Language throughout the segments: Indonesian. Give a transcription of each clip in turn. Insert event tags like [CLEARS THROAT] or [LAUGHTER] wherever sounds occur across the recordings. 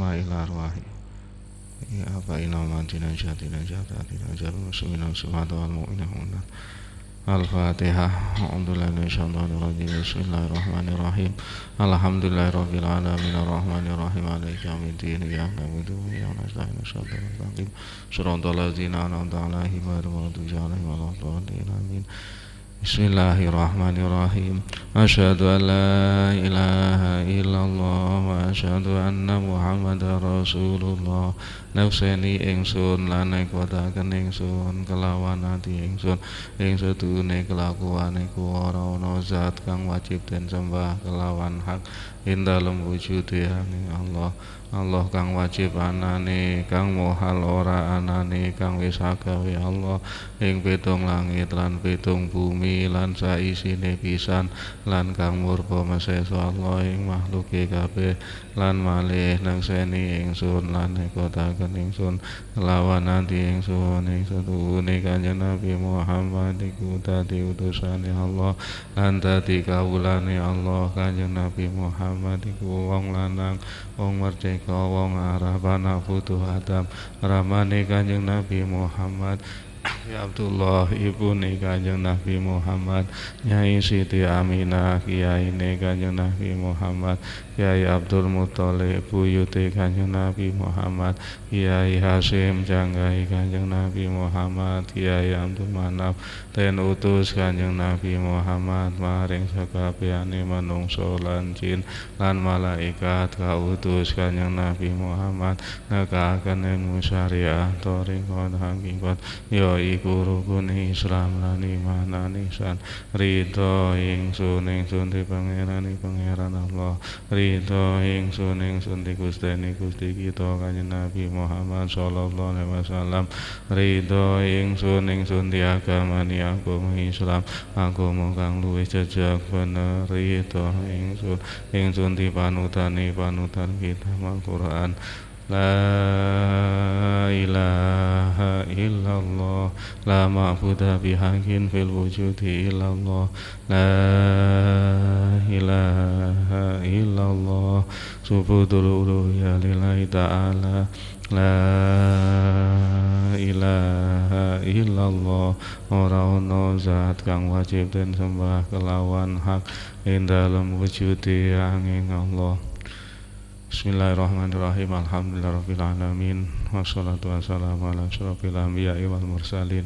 wa ila arwahi ya iyyaka na'budu wa ihdinas mustaqim. Shiratal ladzina an'amta 'alaihim ghairil maghdubi 'alaihim waladdallin. Amin Bismillahirrahmanirrahim. Asyhadu an la ilaha illallah wa asyhadu anna Muhammadar Rasulullah. Nafsani ingsun lan nekotaken ingsun kelawan ati ingsun ing sedune kelakuan iku ora zat kang wajib den sembah kelawan hak. Ing dalem wujude Allah. Allah kang wajib anane kang mohal ora anane kang wis agawe Allah ing pitung langit lan pitung bumi lan saisine pisan lan kang murba meseso Allah ing makhluke kabeh lan malih nang seni ingsun lan nekotaken ingsun lawan nanti ingsun ing setuhune kanjeng Nabi Muhammad iku dadi utusane Allah lan dadi kawulane Allah. Kanjeng Nabi Muhammad iku wong lanang wong merdeka wong Araban Futuh Adam. Ramane kanjeng Nabi Muhammad Ya Abdullah ibu nih kanjeng Nabi Muhammad Nyai Siti Aminah Kiai nih kanjeng Nabi Muhammad Kiai Abdul Muthalib buyute kanjeng Nabi Muhammad Kiai Hasim janggai kanjeng Nabi Muhammad Kiai Abdul Manaf ten utus kanjeng Nabi Muhammad maring sakabehane manungsa lan jin lan malaikat kautus kanjeng Nabi Muhammad nekakaken ilmu syariah thariqat hakikat ya iku rukun Islam lan iman lan ihsan. Ridho ingsun ingsun di pangeran pangeran Allah. Ridho ingsun ingsun di Gustine Gusti kita kanjeng Nabi Muhammad sallallahu alaihi wasallam. Ridho ingsun ingsun di agamane agama Islam. Agama kang luwih jejak bener. Ridho ingsun ingsun di panutane panutan kita Al-Qur'an La ilaha illallah. La ma'budah bihakin fil wujudi illallah. La ilaha illallah. Subudul uluhiyya lillahi ta'ala La ilaha illallah. Ora ono zat kang wajib dan sembah kelawan hak Ing dalam wujudi angin Allah. Bismillahirrahmanirrahim. Alhamdulillahirrahmanirrahim Wassalatu wassalamu ala ashrafil anbiya'i wal mursalin.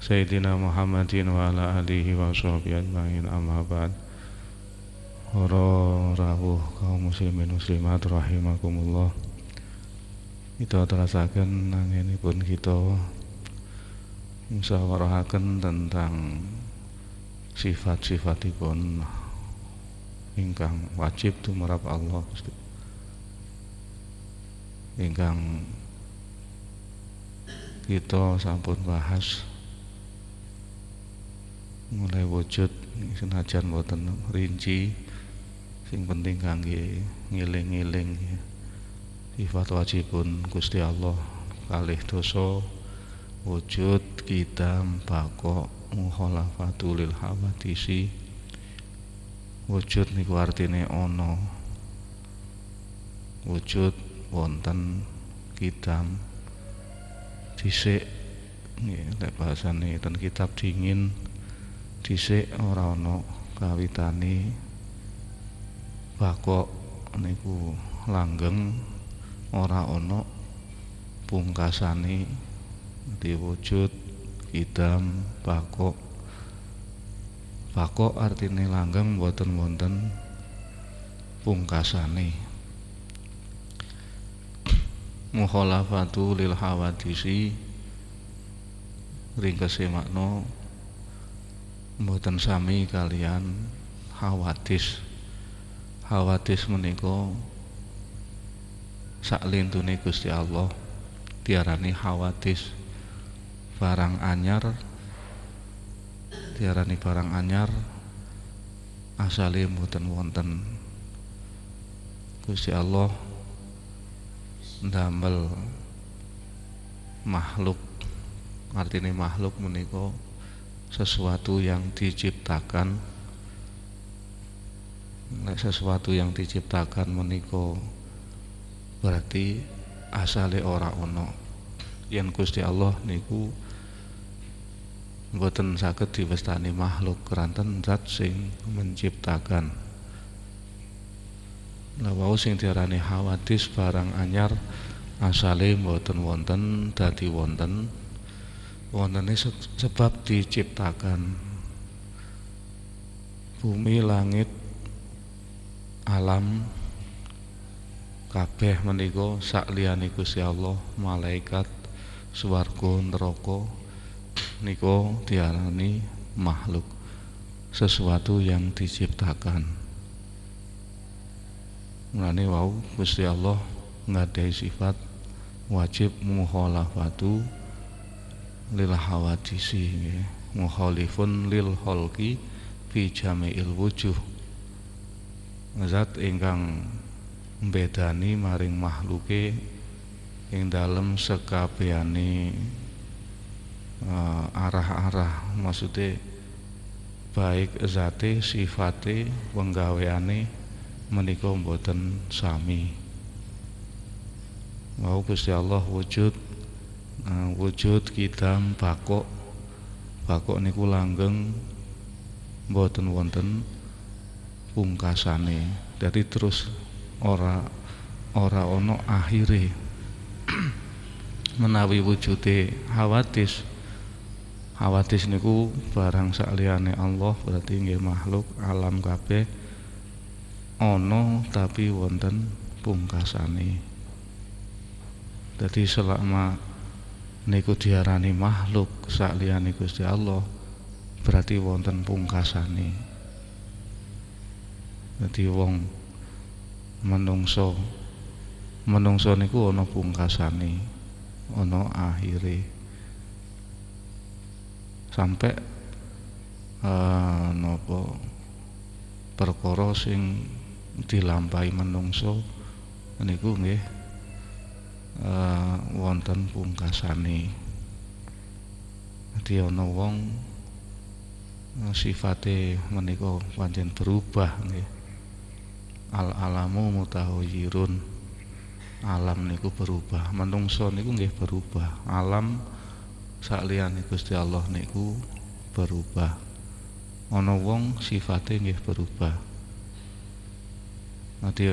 Sayyidina Muhammadin wa ala alihi wa sahbihi ajma'in. Amma ba'd. Para rawuh kaum muslimin muslimat rahimakumullah Kita terasakan pun kita Musawarahaken tentang sifat-sifatipun ingkang wajib tumrap Allah ingkang kita sampun bahas mulai wujud senajan boten rinci sing penting kangge ngiling-ngiling sifat wajibun Gusti Allah kalih dosa wujud kita bako mukhalafatul hawadisi wujud niku artine ana. Wujud wonten kitab dhisik. Nggih lek bahasane ten kitab dingin dhisik ora ana kawitane. Bakok niku langgeng ora ana pungkasane diwujud idam bakok. Bakok artine langgeng boten wonten pungkasane. [CLEARS THROAT] Mukhalafatu lil hawadisi. Ringkese makna mboten sami kalian hawadis. Hawadis menika saklintune Gusti Allah diarani hawadis barang anyar. Diarani barang anyar asale mboten wonten. Gusti Allah ndamel makhluk artinya makhluk menika sesuatu yang diciptakan. Sesuatu yang diciptakan menika berarti asale ora ono. Yen Gusti Allah niku mboten saged diwestani makhluk keranten zat sing menciptakan. Lah wau sing diarani hawadis barang anyar asale mboten wonten dadi wonten. Wontene sebab diciptakan. Bumi langit alam kabeh menika sak liyane Gusti Allah malaikat swarga neraka niko diarani makhluk sesuatu yang diciptakan. Mulane wau Gusti Allah ngadai sifat wajib mukhalafatu lil hawadisi nggih. Mukhalifun lil holki fi jami'il wujuh. Zat ingkang mbedani maring makhluke ing dalem sekabehane uh, arah-arah maksudnya baik zate sifate penggaweane menika mboten sami. Mau Gusti Allah wujud uh, wujud kidam bakok bakok niku langgeng mboten wonten pungkasane. Jadi terus ora ora ono akhire menawi wujude hawadis Hawadis niku barang sakliyane Allah berarti nggih makhluk alam kabeh ana tapi wonten pungkasane. Dadi selama niku diarani makhluk sakliyane Gusti Allah berarti wonten pungkasane. Dadi wong menungso. Menungso niku ana pungkasane, ana akhire. Sampai uh, nopo perkara sing dilampahi menungso niku nggih uh, wonten pungkasane. Dadi ana wong uh, sifate menika pancen berubah nggih al alamu mutahayyirun alam niku berubah. Menungso niku nggih berubah. Alam sakliyane Gusti Allah niku berubah. Ana wong sifate nggih berubah. Nanti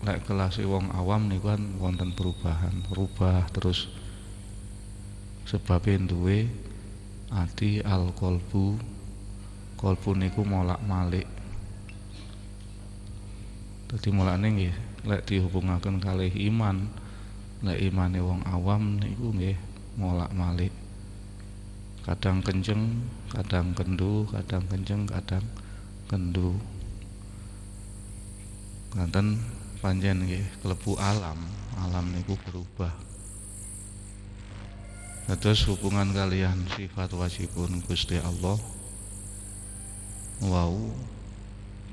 lek kelas wong awam niku kan wonten perubahan. Rubah terus. Sebabnya duwe ati al kolbu kolbu niku molak malik dadi mulane nggih lek dihubungaken kalih iman lek imane wong awam niku nggih molak-malik. Kadang kenceng kadang kendu kadang kenceng kadang kendu. Kanten panjen nggih klebu alam alam niku berubah. Terus hubungan kalian sifat wajibun Gusti Allah Wau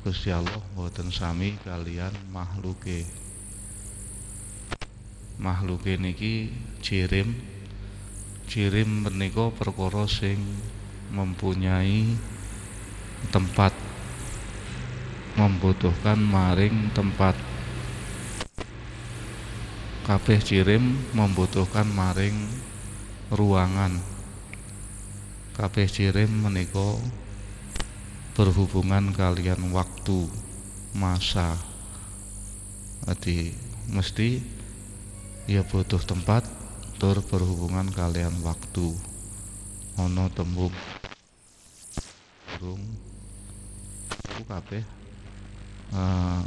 Gusti Allah boten sami kalian makhluke makhluk niki cirim cirim menika perkara sing mempunyai tempat membutuhkan maring tempat. Kabeh cirim membutuhkan maring ruangan. Kabeh cirim menika berhubungan kalian waktu masa. Jadi mesti ia butuh tempat tur berhubungan kalian waktu. Ono tembung. Burung aku kabeh. Uh,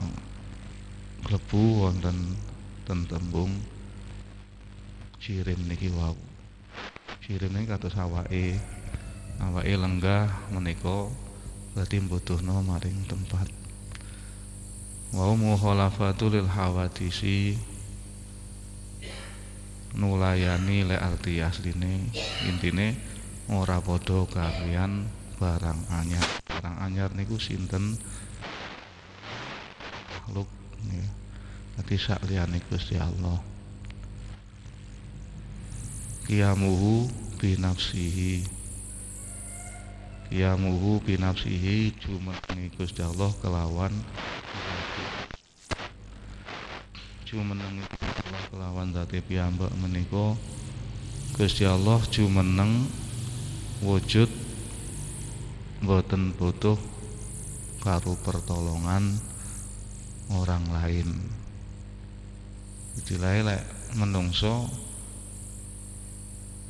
klebu wonten ten tembung. Cirim niki wau. Cirim niki kados awake. Awake lenggah menika berarti butuhno maring tempat. Wau mukhalafatul lil hawadisi. Nulayani lek arti asline. Intine ora padha kalian barang anyar. Barang anyar niku sinten? Makhluk nggih dadi sak liyane Gusti Allah. Kiamuhu binafsihi kiamuhu binafsihi cuma Gusti Allah kelawan jumeneng Allah kelawan zati piyambak menika Gusti Allah jumeneng wujud boten butuh karo pertolongan orang lain. Istilahnya lek menungso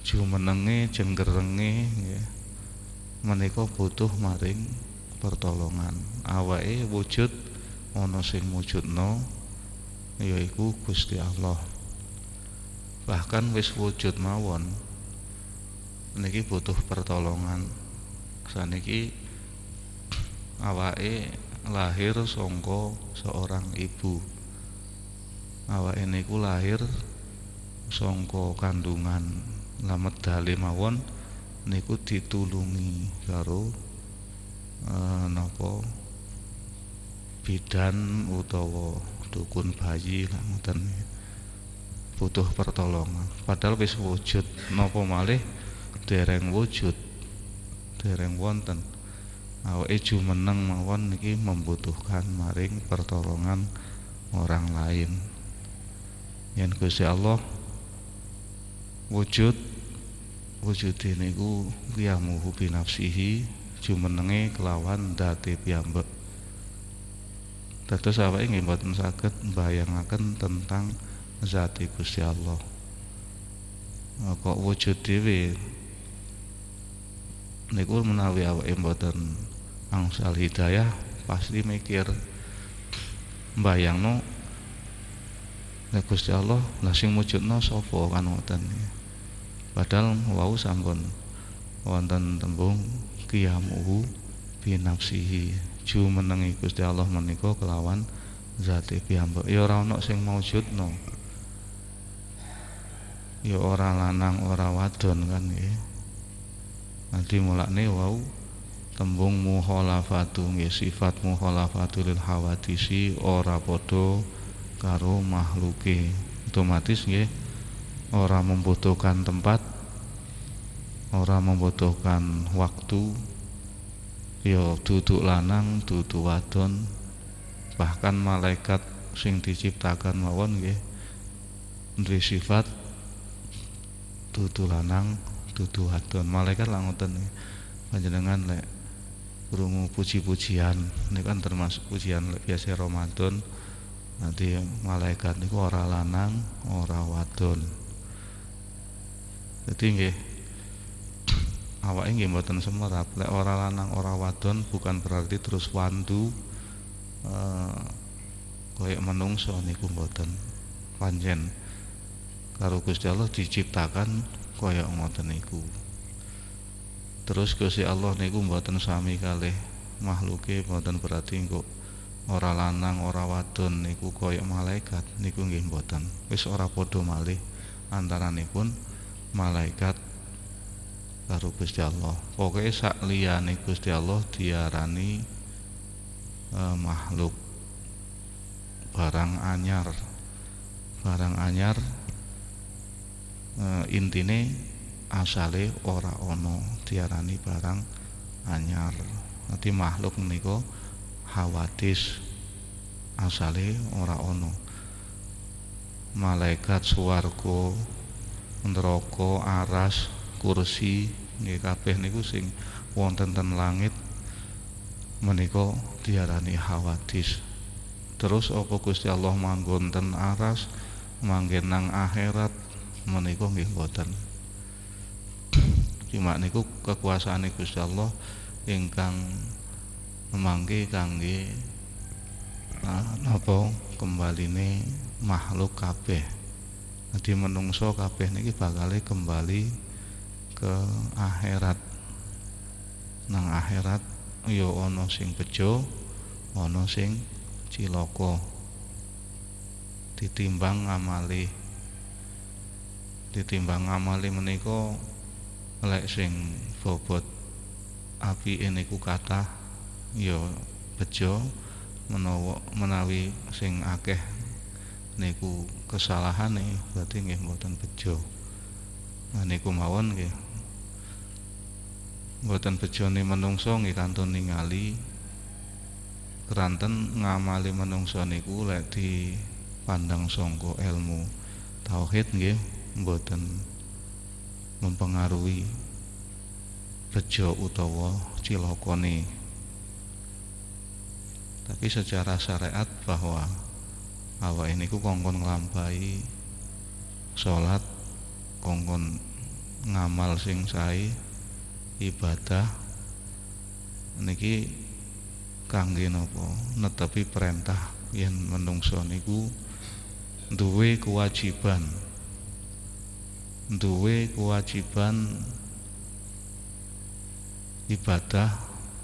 jumenenge jenggerenge nggih menika butuh maring pertolongan. Awake wujud ana sing wujudno yaiku Gusti Allah. Bahkan wis wujud mawon niki butuh pertolongan. Saniki awake lahir sangka seorang ibu. Awake niku lahir sangka kandungan. Lamet dale mawon niku ditulungi karo eh, napa bidan utawa dukun bayi ngoten. Butuh pertolongan. Padahal wis wujud napa malih dereng wujud dereng wonten. Awake jumeneng mawon niki membutuhkan maring pertolongan orang lain. Yen Gusti Allah wujud wujud niku qiyamuhu bi nafsihi jumenenge kelawan date piyambak. Dados awake nggih mboten saged mbayangaken tentang zati Gusti Allah. Nah, kok wujud dhewe? Niku menawi awake mboten angsal hidayah pasti mikir mbayangno Gusti Allah lah sing wujudna sapa? kan ngoten padahal wau sampun wonten tembung qiyamuhu bi nafsihi. Jumenengi Gusti Allah menika kelawan zati piyambak ya ora ana sing maujudno ya ora lanang ora wadon kan nggih. Nanti mulane wau tembung muholafatu nggih sifat muholafatu lil hawadisi ora padha karo makhluke. Otomatis nggih ora membutuhkan tempat. Ora membutuhkan waktu. Ya duduk lanang duduk wadon. Bahkan malaikat sing diciptakan mawon nggih duwe sifat dudu lanang dudu wadon. Malaikat lah ngoten panjenengan lek krungu puji-pujian ini kan termasuk pujian biasa Ramadan. Nanti malaikat niku ora lanang ora wadon jadi nggih awake nggih mboten semerap lek ora lanang ora wadon bukan berarti terus wandu eh, koyok menungso niku mboten panjen karo Gusti Allah diciptakan kaya ngoten niku. Terus Gusti Allah niku mboten sami kalih makhluke mboten berarti kok ora lanang ora wadon niku kaya malaikat niku nggih mboten. Wis ora padha malih antaranipun malaikat karo Gusti Allah. Pokoke sak liyane Gusti Allah diarani eh, makhluk. Barang anyar. Barang anyar uh, intine asale ora ono diarani barang anyar. Nanti makhluk menika hawadis asale ora ono. Malaikat swarga neraka aras kursi nggih kabeh niku sing wonten ten langit menika diarani hawadis. Terus apa Gusti Allah manggon ten aras manggen nang akhirat menika nggih boten cuma niku kekuasaan Gusti Allah ingkang memangke kangge nah, napa kembaline makhluk kabeh dadi menungso kabeh niki bakal kembali ke akhirat. Nang akhirat ya ana sing bejo ana sing cilaka. Ditimbang amali. Ditimbang ngamali menika lek sing bobot. Api niku kathah ya bejo menawa menawi sing akeh niku kesalahane berarti nggih mboten bejo. Nah niku mawon nggih. Mboten bejone menungso nggih kantun ningali. Keranten ngamali menungso niku lek di pandang songko ilmu tauhid nggih mboten mempengaruhi bejo utawa cilokone. Tapi secara syariat bahwa awak ini ku kongkon nglampahi salat kongkon ngamal sing sae ibadah. Niki kangge napa? Netepi perintah yen menungso niku duwe kewajiban. Duwe kewajiban ibadah.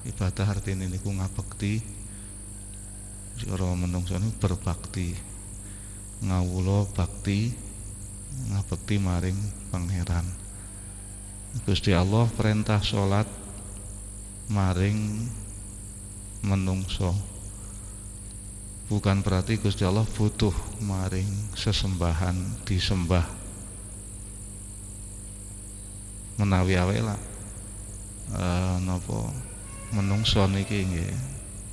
Ibadah artinya niku ngabekti cara menungso berbakti. Ngawula bakti ngabekti maring pangeran. Gusti Allah perintah salat maring menungso bukan berarti Gusti Allah butuh maring sesembahan disembah. Menawi awe lah e, napa menungso niki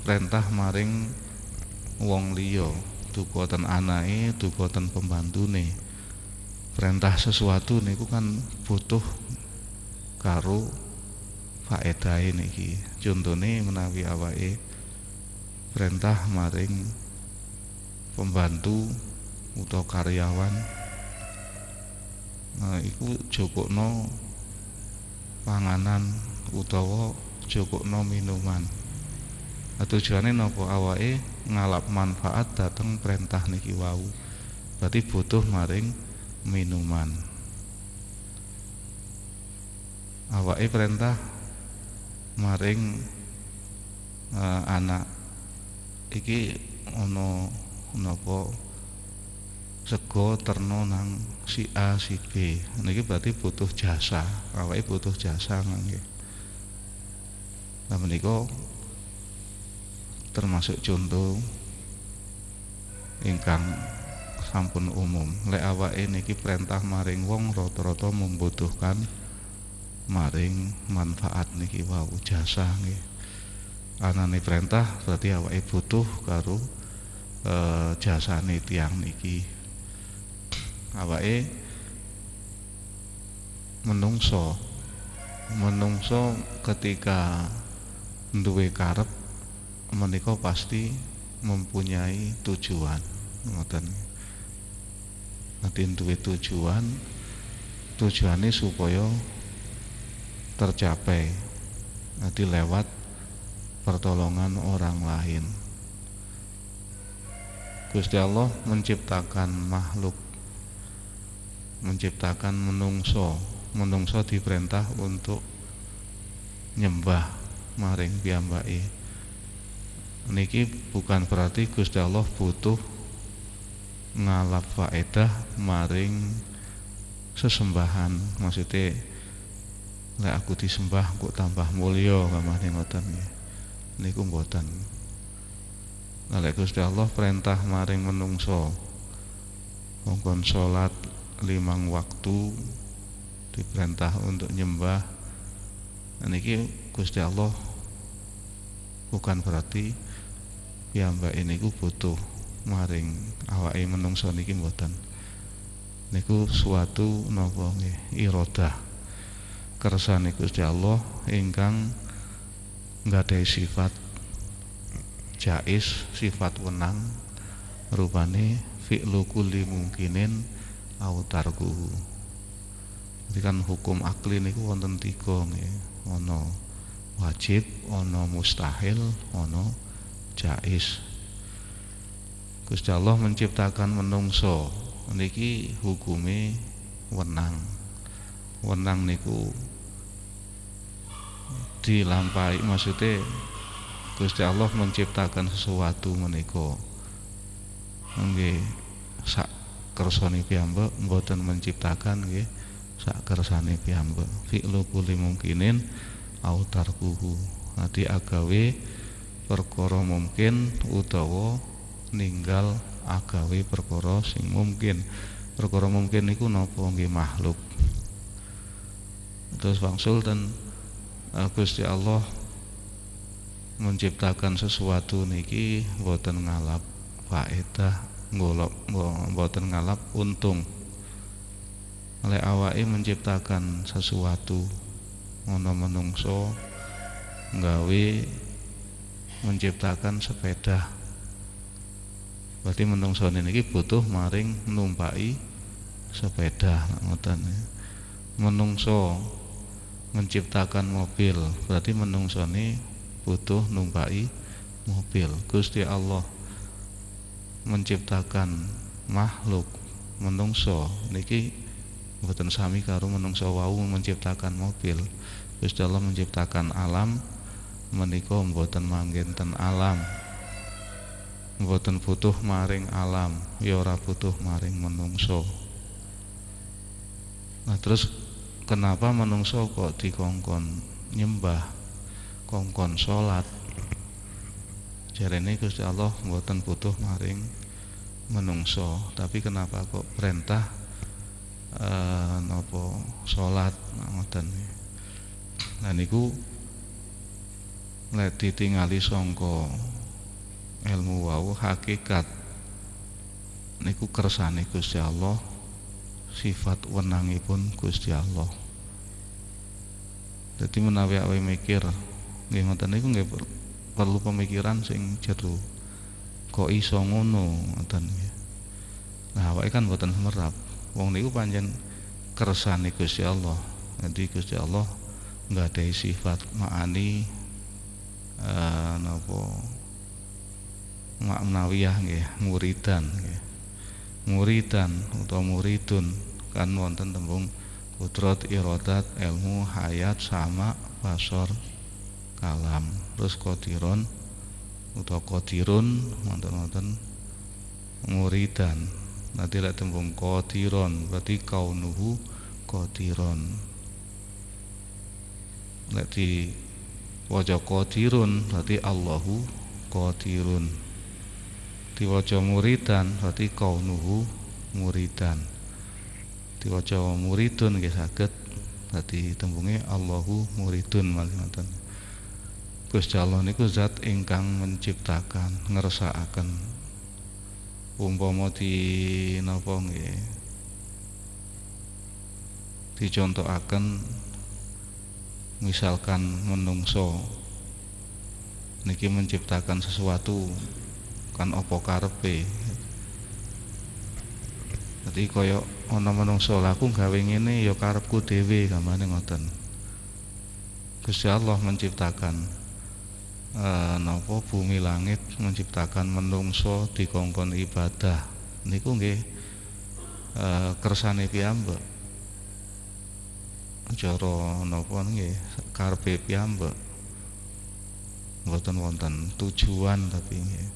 perintah maring wong liya dukoten anake dukoten pembantune. Perintah sesuatu niku kan butuh karo faedahe niki. Contone menawi awake perintah maring pembantu utawa karyawan nah iku jokokno panganan utawa cukupno minuman. Tujuane napa awake ngalap manfaat dateng perintah niki wau. Berarti butuh maring minuman. Awake perintah maring uh, anak. Iki ana napa? Sego terno nang si A si B. Niki berarti butuh jasa. Awake butuh jasa nggih nah menika termasuk contoh ingkang sampun umum. Lek awake niki perintah maring wong rata-rata membutuhkan maring manfaat niki wau jasa nggih. Anane perintah berarti awake butuh karo e, jasane tiang niki. Awake menungso menungso ketika duwe karep menika pasti mempunyai tujuan. Ngoten. Nanti duwe tujuan tujuannya supaya tercapai. Nanti lewat pertolongan orang lain. Gusti Allah menciptakan makhluk menciptakan menungso. Menungso diperintah untuk nyembah maring piyambake niki bukan berarti Gusti Allah butuh ngalap faedah maring sesembahan. Maksudnya lek aku disembah kok tambah mulya kamane ngoten niku mboten. Lek Gusti Allah perintah maring menungso mongkon salat limang waktu diperintah untuk nyembah. Dan ini Gusti Allah bukan berarti ya mbak ini ku butuh maring awake menungso niki mboten. Niku suatu napa nggih? Irodah. Kersane Gusti Allah ingkang nggadahi sifat jais sifat wenang rupane fi'lu kulli mungkinin autarku jadi kan hukum akli niku wonten tiga nggih. Ana wajib ana mustahil ana jais. Gusti Allah menciptakan menungso. Niki hukume wenang. Wenang niku dilampahi maksudnya Gusti Allah menciptakan sesuatu menika. Nggih sak kersane piyambak mboten menciptakan nggih sak kersane piyambak. Fi'lu kulli mungkinin au tarkuhu. Agawe perkara mungkin utawa ninggal agawe perkara sing mungkin. Perkara mungkin niku napa nggih makhluk? Terus wangsul dan uh, Gusti Allah menciptakan sesuatu niki boten ngalap faedah golok mboten ngalap untung. Oleh awake menciptakan sesuatu ngono menungso nggawe menciptakan sepeda. Berarti menungso niki butuh maring numpai sepeda ngoten ya. menungso menciptakan mobil berarti menungso ini butuh numpai mobil. Gusti Allah menciptakan makhluk menungso niki mboten sami karo menungso wau menciptakan mobil. Gusti Allah menciptakan alam menika mboten manggenten alam. Mboten butuh maring alam ya ora butuh maring menungso. Nah terus kenapa menungso kok dikongkon nyembah kongkon salat jarene Gusti Allah mboten butuh maring menungso tapi kenapa kok perintah eh napa salat ngoten? Nah niku lek ditingali sangka ilmu wau hakikat niku kersane Gusti Allah sifat wenangipun Gusti Allah. Jadi menawi awake mikir nggih ngoten niku nggih perlu pemikiran sing jero kok iso ngono ngoten nah awake kan mboten semerap wong niku pancen kersane Gusti Allah. Jadi Gusti Allah nggak ada sifat maani eh, napa maknawiyah nggih muridan nggih. Muridan utawa muridun. Kan wonten tembung kudrat iradat ilmu hayat sama basor kalam. Terus qadiron utawa qadirun wonten-wonten muridan. Nanti lek tembung qadiron berarti kaunuhu qadiron. Lek di waca qadirun berarti Allahu qadirun. Diwaca muridan berarti kaunuhu muridan. Diwaca muridun nggih saged berarti tembunge Allahu muridun malih ngoten. Gusti Allah niku zat ingkang menciptakan ngersakaken. Umpama di napa nggih? Dicontohaken misalkan menungso niki menciptakan sesuatu kan apa karepe? Dadi kaya ana menungso laku gawe ngene ya karepku dhewe gamane ngoten. Gusti Allah menciptakan uh, napa? Bumi langit menciptakan menungso dikongkon ibadah. Niku nggih uh, kersane piyambak cara napa nggih? Karepe piyambak. Mboten wonten tujuan tapi nggih.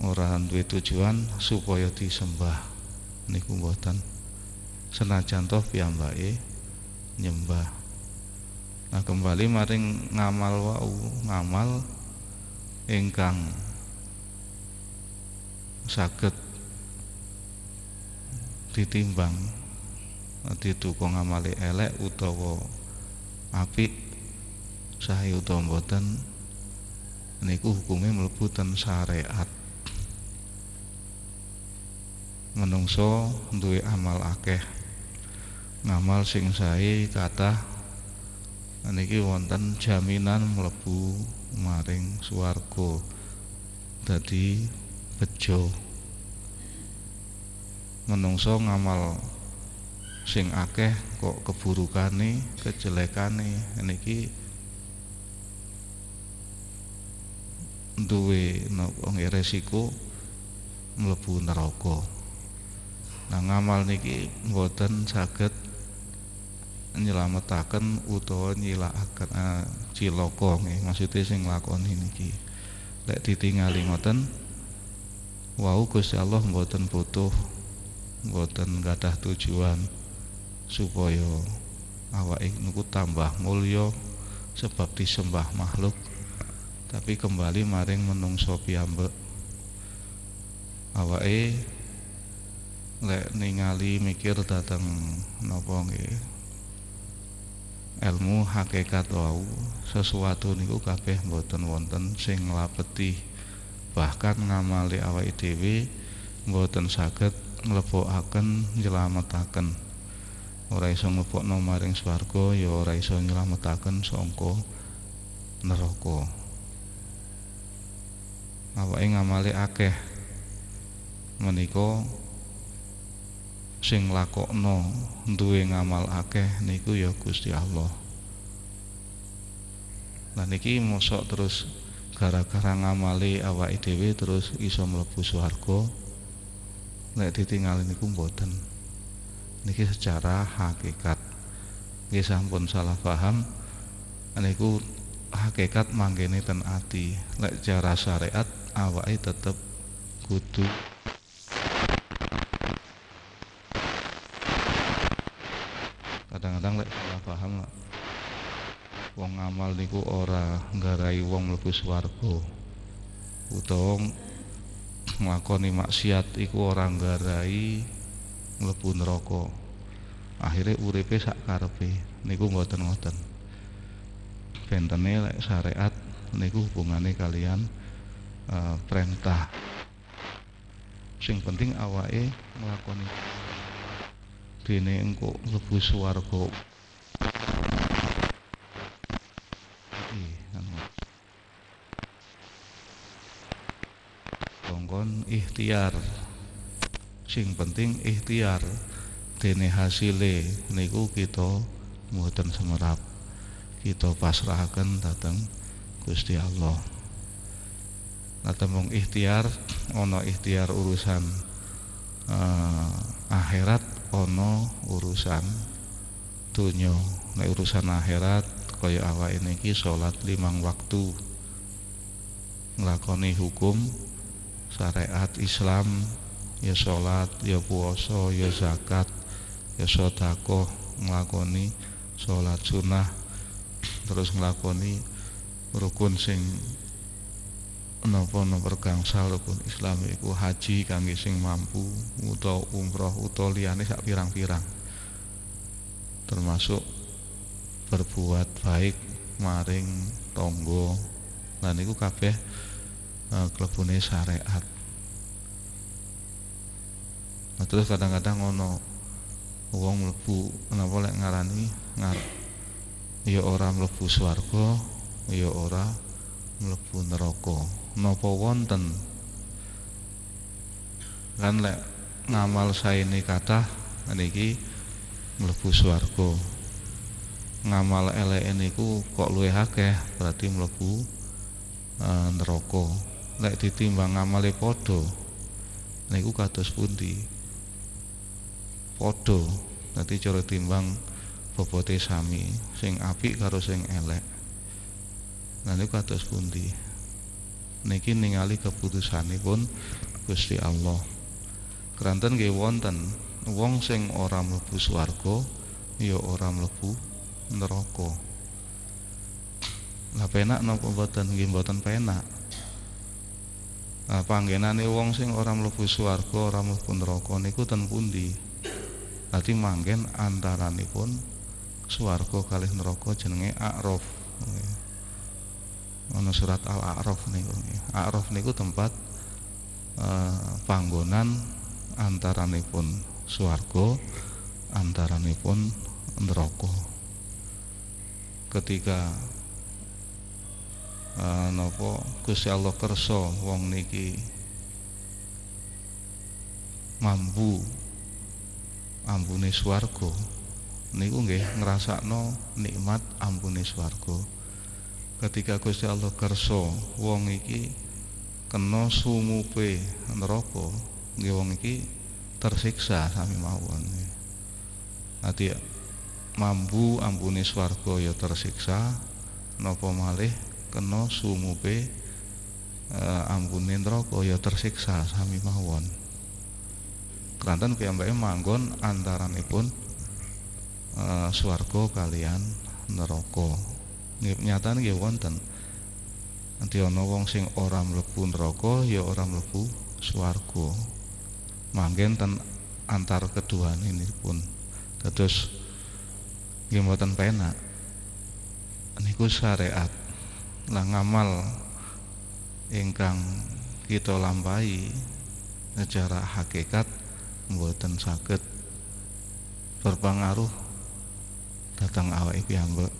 Ora duwe tujuan supaya disembah niku mboten. Senajan toh piyambake nyembah. Nah kembali maring ngamal wau ngamal ingkang saged ditimbang didukung ngamali elek utawa apik sae utawa mboten niku hukume mlebu ten syariat menungso duwe amal akeh. Ngamal sing sae kathah niki wonten jaminan mlebu maring swarga. Dadi bejo. Menungso ngamal sing akeh kok keburukane kejelekane niki duwe napa resiko mlebu neraka. Nah ngamal niki mboten saged nyelametaken utawa nyilakaken uh, cilaka nggih. Maksude sing nglakoni niki. Lek ditingali ngoten wau Gusti Allah mboten butuh mboten gadah tujuan supaya awake niku tambah mulya sebab disembah makhluk. Tapi kembali maring menungso piyambak. Awake lek ningali mikir datang napa nggih? Ilmu hakikat wau sesuatu niku kabeh mboten wonten sing nglapeti bahkan ngamali awake dhewe mboten saged nglebokaken nyelametaken ora iso nglebokno maring swarga ya ora iso nyelametaken saka neraka awake ngamale akeh menika sing lakokno duwe ngamal akeh niku ya Gusti Allah Nah niki mosok terus gara-gara ngamali awake dhewe terus iso mlebu swarga. Nek ditinggal niku mboten. Niki secara hakikat. Nggih sampun salah paham niku hakikat manggene ten ati. Lek cara syariat awake tetep kudu kadang-kadang lek salah paham wong ngamal niku ora nggarai wong mlebu swarga utawa nglakoni maksiat iku ora nggarai mlebu neraka. Akhirnya uripe sak karepe niku mboten ngoten. Bentene lek syariat niku hubungane kalian uh, perintah. Sing penting awake nglakoni. Dene engko mlebu swarga. Kongkon ikhtiar sing penting ikhtiar. Dene hasile niku kita mboten semerap. Kita pasrahaken dateng Gusti Allah. Nah temung ikhtiar ono ikhtiar urusan uh, akhirat ono urusan dunya nek urusan akhirat kaya awake niki salat limang waktu. Nglakoni hukum syariat Islam ya sholat ya puasa ya zakat ya sodako ngelakoni sholat sunnah terus ngelakoni rukun sing napa nomor gangsal rukun Islam iku haji kangge sing mampu utawa umroh utawa liyane sak pirang-pirang. Termasuk berbuat baik maring tonggo lan niku kabeh uh, klebune syariat nah, terus kadang-kadang ono wong mlebu napa lek ngarani ngar ya ora mlebu swarga ya ora mlebu neraka. Napa wonten? Kan lek ngamal saene kathah niki mlebu swarga. Ngamal eleke niku kok luwih akeh berarti mlebu uh, neraka. Lek ditimbang ngamale padha niku kados pundi padha dadi cara timbang bobote sami sing apik karo sing elek. Nah niku kados pundi? Niki ningali keputusanipun Gusti Allah. Keranten nggih wonten wong sing ora mlebu swarga ya ora mlebu neraka. Lah penak napa mboten? Nggih mboten penak. Nah, panggenane wong sing ora mlebu swarga, ora mlebu neraka niku ten pundi? Dadi manggen antaranipun swarga kalih neraka jenenge A'raf. Ana surat Al-A'raf niku. A'raf niku tempat eh, panggonan antaranipun swarga antaranipun neraka. Ketika uh, napa Gusti Allah kersa wong niki mampu ambune swarga. Niku nggih ngrasakno nikmat ambune swarga. Ketika Gusti Allah kersa wong iki kena sumupe neraka nggih wong iki tersiksa sami mawon. Nanti mampu ambune swarga ya tersiksa napa malih kena sumupe uh, ampune neraka ya tersiksa sami mawon. Kelantan piyambake manggon antaranipun uh, swarga kalian neraka. Nyatane nggih wonten. Nanti ana wong sing ora mlebu neraka ya ora mlebu swarga. Manggen ten antar kedua ini pun terus nggih mboten penak niku syariat lah ngamal ingkang kita lampahi secara hakikat mboten saged berpengaruh. Datang awak piyambak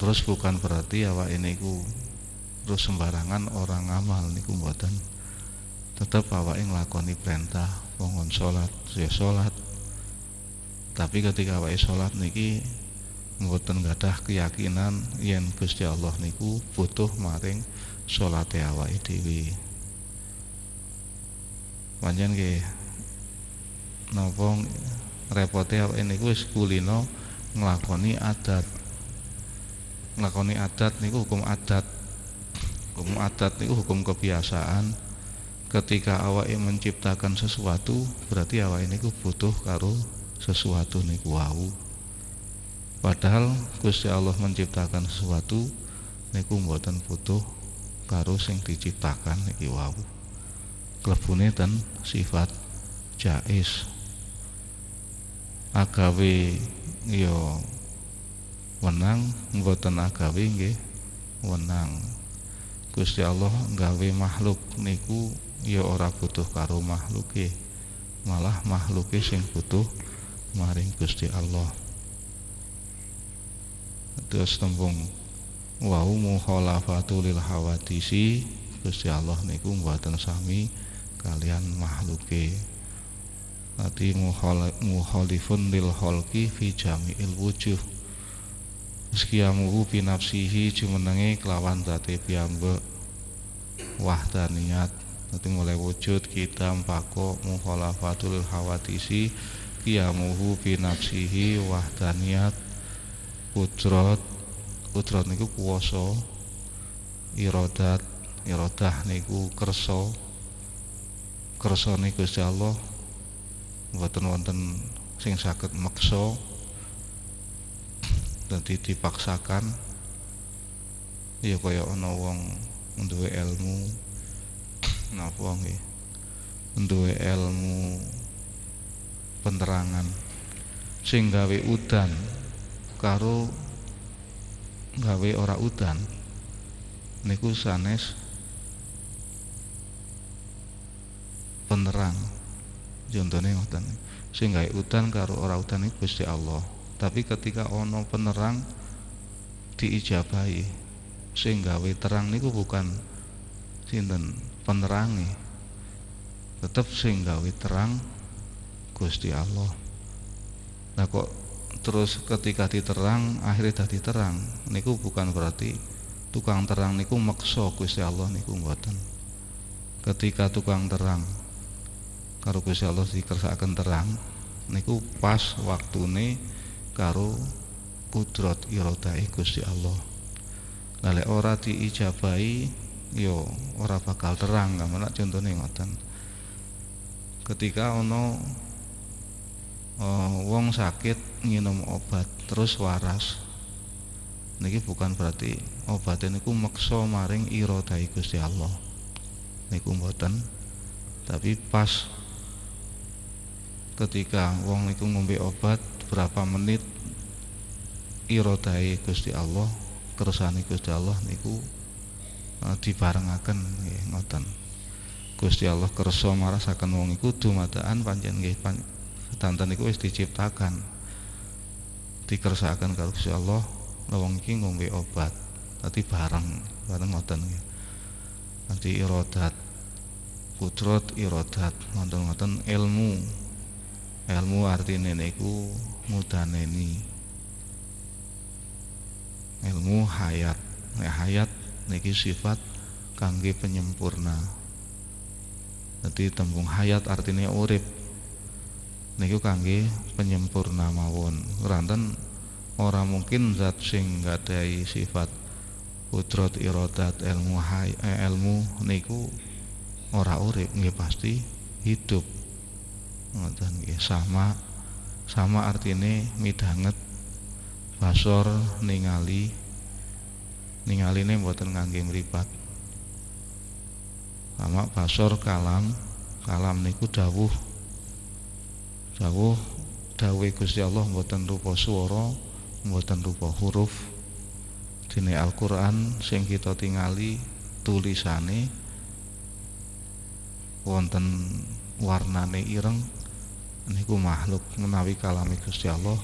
terus bukan berarti awak ini ku terus sembarangan orang ngamal niku mboten. Tetap awak nglakoni perintah wongon salat ya salat tapi ketika awak salat niki mboten gadah keyakinan yen Gusti Allah niku butuh maring salate awake dhewe pancen nggih. Napa repote awake niku wis kulino nglakoni adat. Nglakoni adat niku hukum adat. Hukum adat niku hukum kebiasaan. Ketika awak menciptakan sesuatu berarti awak niku butuh karo sesuatu niku wau. Padahal Gusti Allah menciptakan sesuatu niku mboten butuh karo sing diciptakan niki wau klebune ten sifat jais. Agawe yo wenang mboten agawe nggih wenang. Gusti Allah gawe makhluk niku ya ora butuh karo makhluke malah makhluke sing butuh maring Gusti Allah. Terus tembung wau mukhalafatu lil hawadisi Gusti Allah niku mboten sami kalian makhluke Tadi muhalifun lil holki fi jami'il wujuh. Sekiamuhu binafsihi jumenengi kelawan dati piyambak Wahdaniyat Nanti mulai wujud kita mpako mukhalafatul hawatisi Kiamuhu binafsihi wahdaniyat Kudrot Kudrot niku kuwoso Irodat Irodah niku kerso Kerso niku Allah. Mboten wonten sing saged meksa dadi dipaksakan. Ya kaya ana wong duwe ilmu. Napa nggih? Duwe ilmu penerangan. Sing gawe udan karo gawe ora udan niku sanes penerang. Contohnya ngoten sing gawe udan karo ora udan iku Gusti Allah. Tapi ketika ono penerang diijabahi sing gawe terang niku bukan sinten penerangi tetap sing gawe terang Gusti Allah. Nah kok terus ketika diterang akhirnya dadi terang niku bukan berarti tukang terang niku makso Gusti Allah niku mboten. Ketika tukang terang karo Gusti Allah dikersakaken terang niku pas waktune karo kudrat iradai Gusti Allah. Lale ora diijabahi yo ora bakal terang. Gamana contone ngoten. Ketika ono uh, wong sakit minum obat terus waras niki bukan berarti obat niku meksa maring iradai Gusti Allah. Niku mboten. Tapi pas ketika wong niku ngombe obat berapa menit irodai Gusti Allah kersane Gusti Allah niku uh, dibarengaken nggih ngoten. Gusti Allah kersa marasaken wong iku dumadaan pancen nggih pan, sedanten niku wis diciptakan dikersakaken karo Gusti Allah wong iki ngombe obat dadi bareng bareng ngoten nggih. Dadi irodat kudrat irodat ngoten-ngoten ilmu ilmu artine niku mudaneni. Ilmu hayat. Nah, hayat niki sifat kangge penyempurna. Jadi tembung hayat artinya urip. Niku kangge penyempurna mawon. Ranten orang mungkin zat sing gadai sifat kudrat irodat ilmu hay, eh, ilmu niku ora urip nggih pasti hidup ngoten sama sama artine midanget basor ningali ningaline mboten ngangge mripat sama basor kalam kalam niku dawuh dawuh dawe Gusti Allah mboten rupa swara mboten rupa huruf. Dene Al-Qur'an sing kita tingali tulisane wonten warnane ireng niku makhluk menawi kalami Gusti Allah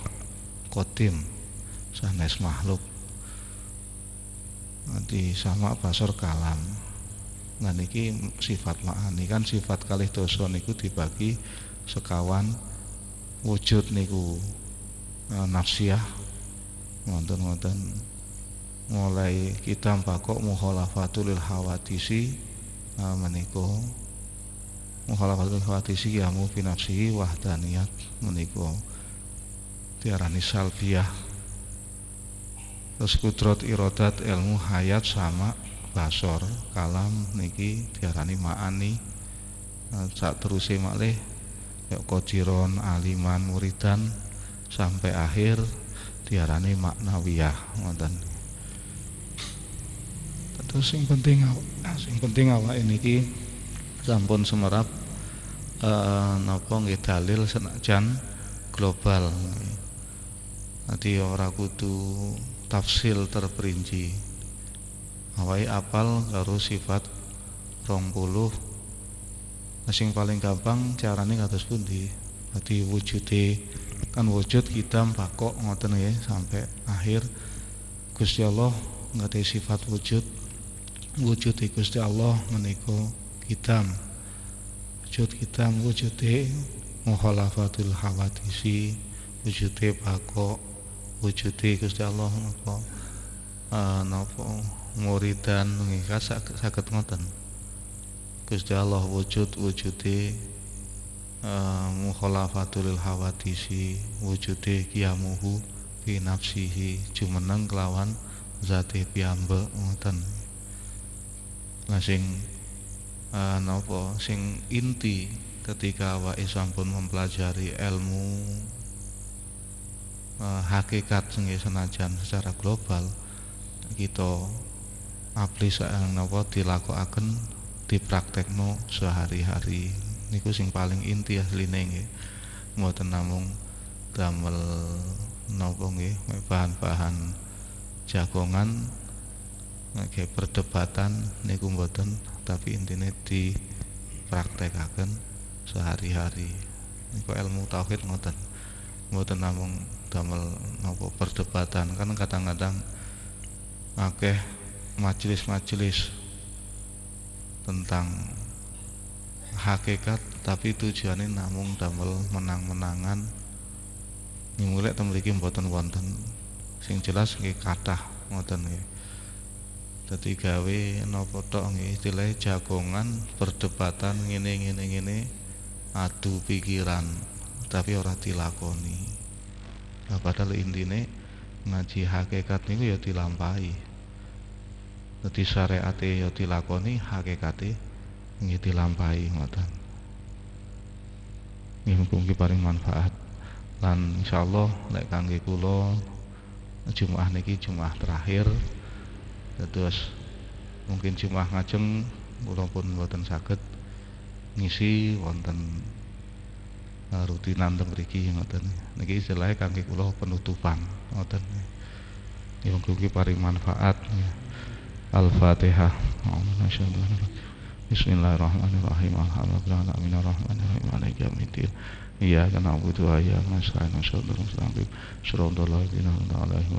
kodim sanes makhluk. Nanti sama basor kalam. Nah niki sifat ma'ani kan sifat kalih dosa niku dibagi sekawan wujud niku e, nafsiyah. Wonten-wonten mulai kita pakok mukhalafatul hawadisi e, menika mukhalafatul hawadisi yamu fi nafsihi wahdaniyat menika diarani salbiyah. Terus kudrot irodat ilmu hayat sama basor kalam niki diarani ma'ani. Eh, sak teruse malih ya kojiron aliman muridan sampai akhir diarani maknawiyah. Ngoten terus sing penting sing penting awak ini sampun semerap eh, napa nggih dalil senajan global. Nanti ora kudu tafsil terperinci. Awai apal karo sifat rong puluh. Sing paling gampang carane kados pundi? Dadi wujude kan wujud kita pakok ngoten ya sampai akhir. Gusti Allah nggak sifat wujud. Wujud Gusti Allah menika kita wujud kita wujude mukhalafatul hawadisi wujude pakok wujude Gusti Allah napa napa muridan mengikat sakit ngoten. Gusti Allah wujud wujude uh, mukhalafatul hawadisi wujude kiamuhu fi nafsihi jumeneng kelawan zate piyambak ngoten. Nah uh, napa? Sing inti ketika awake sampun mempelajari ilmu uh, hakikat senajan secara global kita aplikasi napa dilakokaken dipraktekno sehari-hari. Niku sing paling inti asline nggih. Mboten namung damel napa nggih bahan-bahan jagongan nggih perdebatan niku mboten tapi intine dipraktekaken sehari-hari. Niku ilmu tauhid ngoten. Mboten namung damel napa perdebatan. Kan kadang-kadang akeh majelis-majelis tentang hakikat tapi tujuannya namung damel menang-menangan. Mulai temriki mboten wonten. Sing jelas nggih kathah ngoten nggih dadi gawe napa tok nggih istilah jagongan perdebatan ngene-ngene ngene adu pikiran tapi ora dilakoni. Nah, padahal intine ngaji hakikat niku ya dilampahi. Dadi syariate ya dilakoni hakikate nggih dilampahi ngoten. Nggih mugi paring manfaat. Lan insyaallah lek kangge kula Jumat niki Jumat terakhir terus mungkin Jumat ngajeng kula pun mboten saged ngisi wonten uh, rutinan teng mriki ngoten niki istilahnya kangge kula penutupan ngoten nggih mugi paring manfaat ya. Al-Fatihah. Bismillahirrahmanirrahim. Alhamdulillah alamin arrahmanirrahim maliki yaumiddin. Iyyaka na'budu wa iyyaka nasta'in. Shiratal mustaqim. Shiratal ladzina an'amta 'alaihim